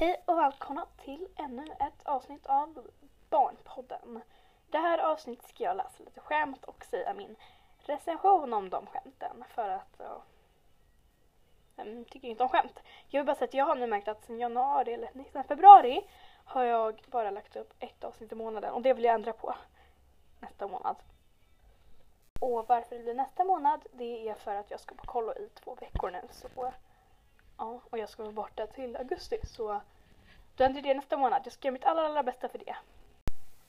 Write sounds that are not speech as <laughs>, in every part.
Hej och välkomna till ännu ett avsnitt av Barnpodden. Det här avsnittet ska jag läsa lite skämt och säga min recension om de skämten för att ja, jag tycker inte om skämt. Jag vill bara säga att jag har nu märkt att sedan januari eller 19 februari har jag bara lagt upp ett avsnitt i månaden och det vill jag ändra på nästa månad. Och varför det blir nästa månad det är för att jag ska på kollo i två veckor nu så Ja, och jag ska vara borta till augusti så då händer det nästa månad. Jag ska göra mitt allra, allra bästa för det.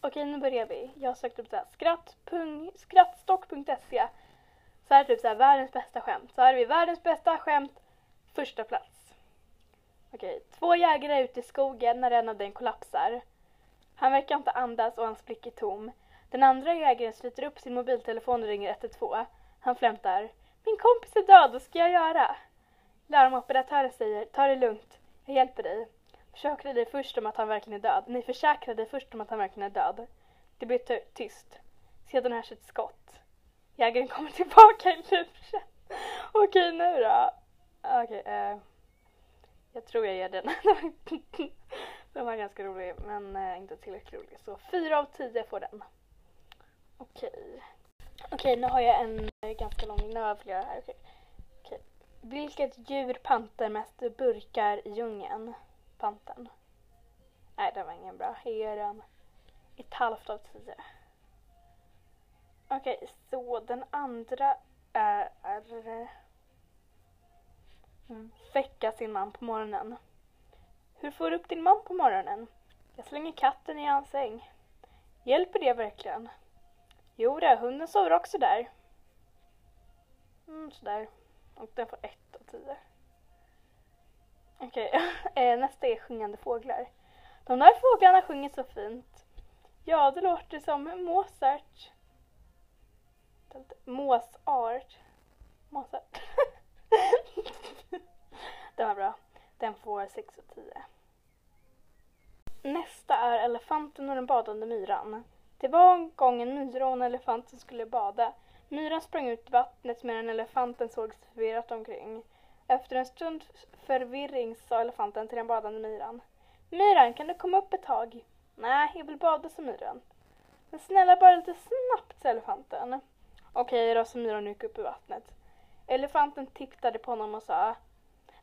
Okej, nu börjar vi. Jag har sökt upp skratt, skrattstock.se så här är typ såhär världens bästa skämt. Så här är vi världens bästa skämt, första plats. Okej, två jägare är ute i skogen när en av dem kollapsar. Han verkar inte andas och hans blick är tom. Den andra jägaren sliter upp sin mobiltelefon och ringer 112. Han flämtar. Min kompis är död, vad ska jag göra? Larmoperatören säger, ta det lugnt, jag hjälper dig. Försäkra dig först om att han verkligen är död. Nej, försäkra dig först om att han verkligen är död. Det blir tyst. Sedan hörs ett skott. Jägaren kommer <laughs> tillbaka i luren. Okej, nu då. Okej, eh. Jag tror jag ger den. <laughs> den var ganska rolig, men eh, inte tillräckligt rolig. Så fyra av tio får den. Okej. Okej, nu har jag en eh, ganska lång, nu har jag flera här. Okej. Vilket djur pantar mest burkar i djungeln? Panten. Nej, det var ingen bra. Jag ger den ett halvt av tio. Okej, okay, så den andra är, är mm, väcka sin man på morgonen. Hur får du upp din man på morgonen? Jag slänger katten i hans säng. Hjälper det verkligen? Jo, det, hunden sover också där. Mm, sådär. Och den får ett av tio. Okej, okay. <laughs> Eh, nästa är sjungande fåglar. De där fåglarna sjunger så fint. Ja, det låter som Mozart. Mozart. Mozart. <laughs> den var bra. Den får 6 av 10. Nästa är elefanten och den badande myran. Det var en gång en myra och en elefant som skulle bada. Myran sprang ut i vattnet medan elefanten såg förvirrat omkring. Efter en stund förvirring sa elefanten till den badande myran. Myran, kan du komma upp ett tag? Nej, jag vill bada, sa myran. Men snälla, bara lite snabbt, sa elefanten. Okej då, sa myran och gick upp i vattnet. Elefanten tittade på honom och sa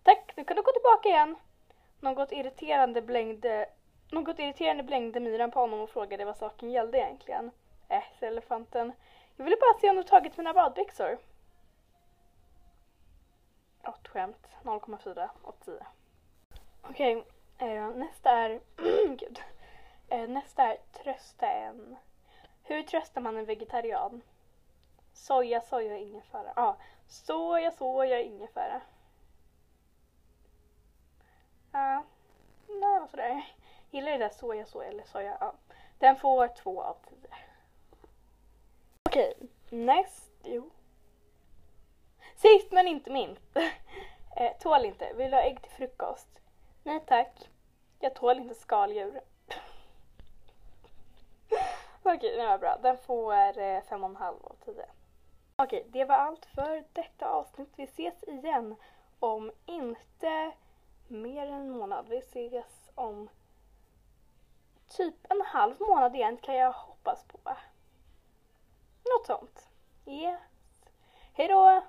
Tack, nu kan du gå tillbaka igen. Något irriterande blängde, något irriterande blängde myran på honom och frågade vad saken gällde egentligen. Äh, sa elefanten. Jag ville bara se om du tagit mina badbyxor. Ett skämt. 0,4 och 10. Okej, okay, eh, nästa är... <clears throat> Gud. Eh, nästa är trösta en. Hur tröstar man en vegetarian? Soja, soja, ingefära. Ja, ah, soja, soja, ingefära. Ja, ah, det var sådär. Gillar det där soja, soja eller soja. Ja. Den får två av tio. Okej, näst, jo. Sist men inte minst. <laughs> eh, tål inte. Vill du ha ägg till frukost? Nej tack. Jag tål inte skaldjur. <laughs> Okej, den var bra. Den får eh, fem och en halv av tio. Okej, det var allt för detta avsnitt. Vi ses igen om inte mer än en månad. Vi ses om typ en halv månad igen kan jag hoppas på. Sånt. Yes. Hejdå!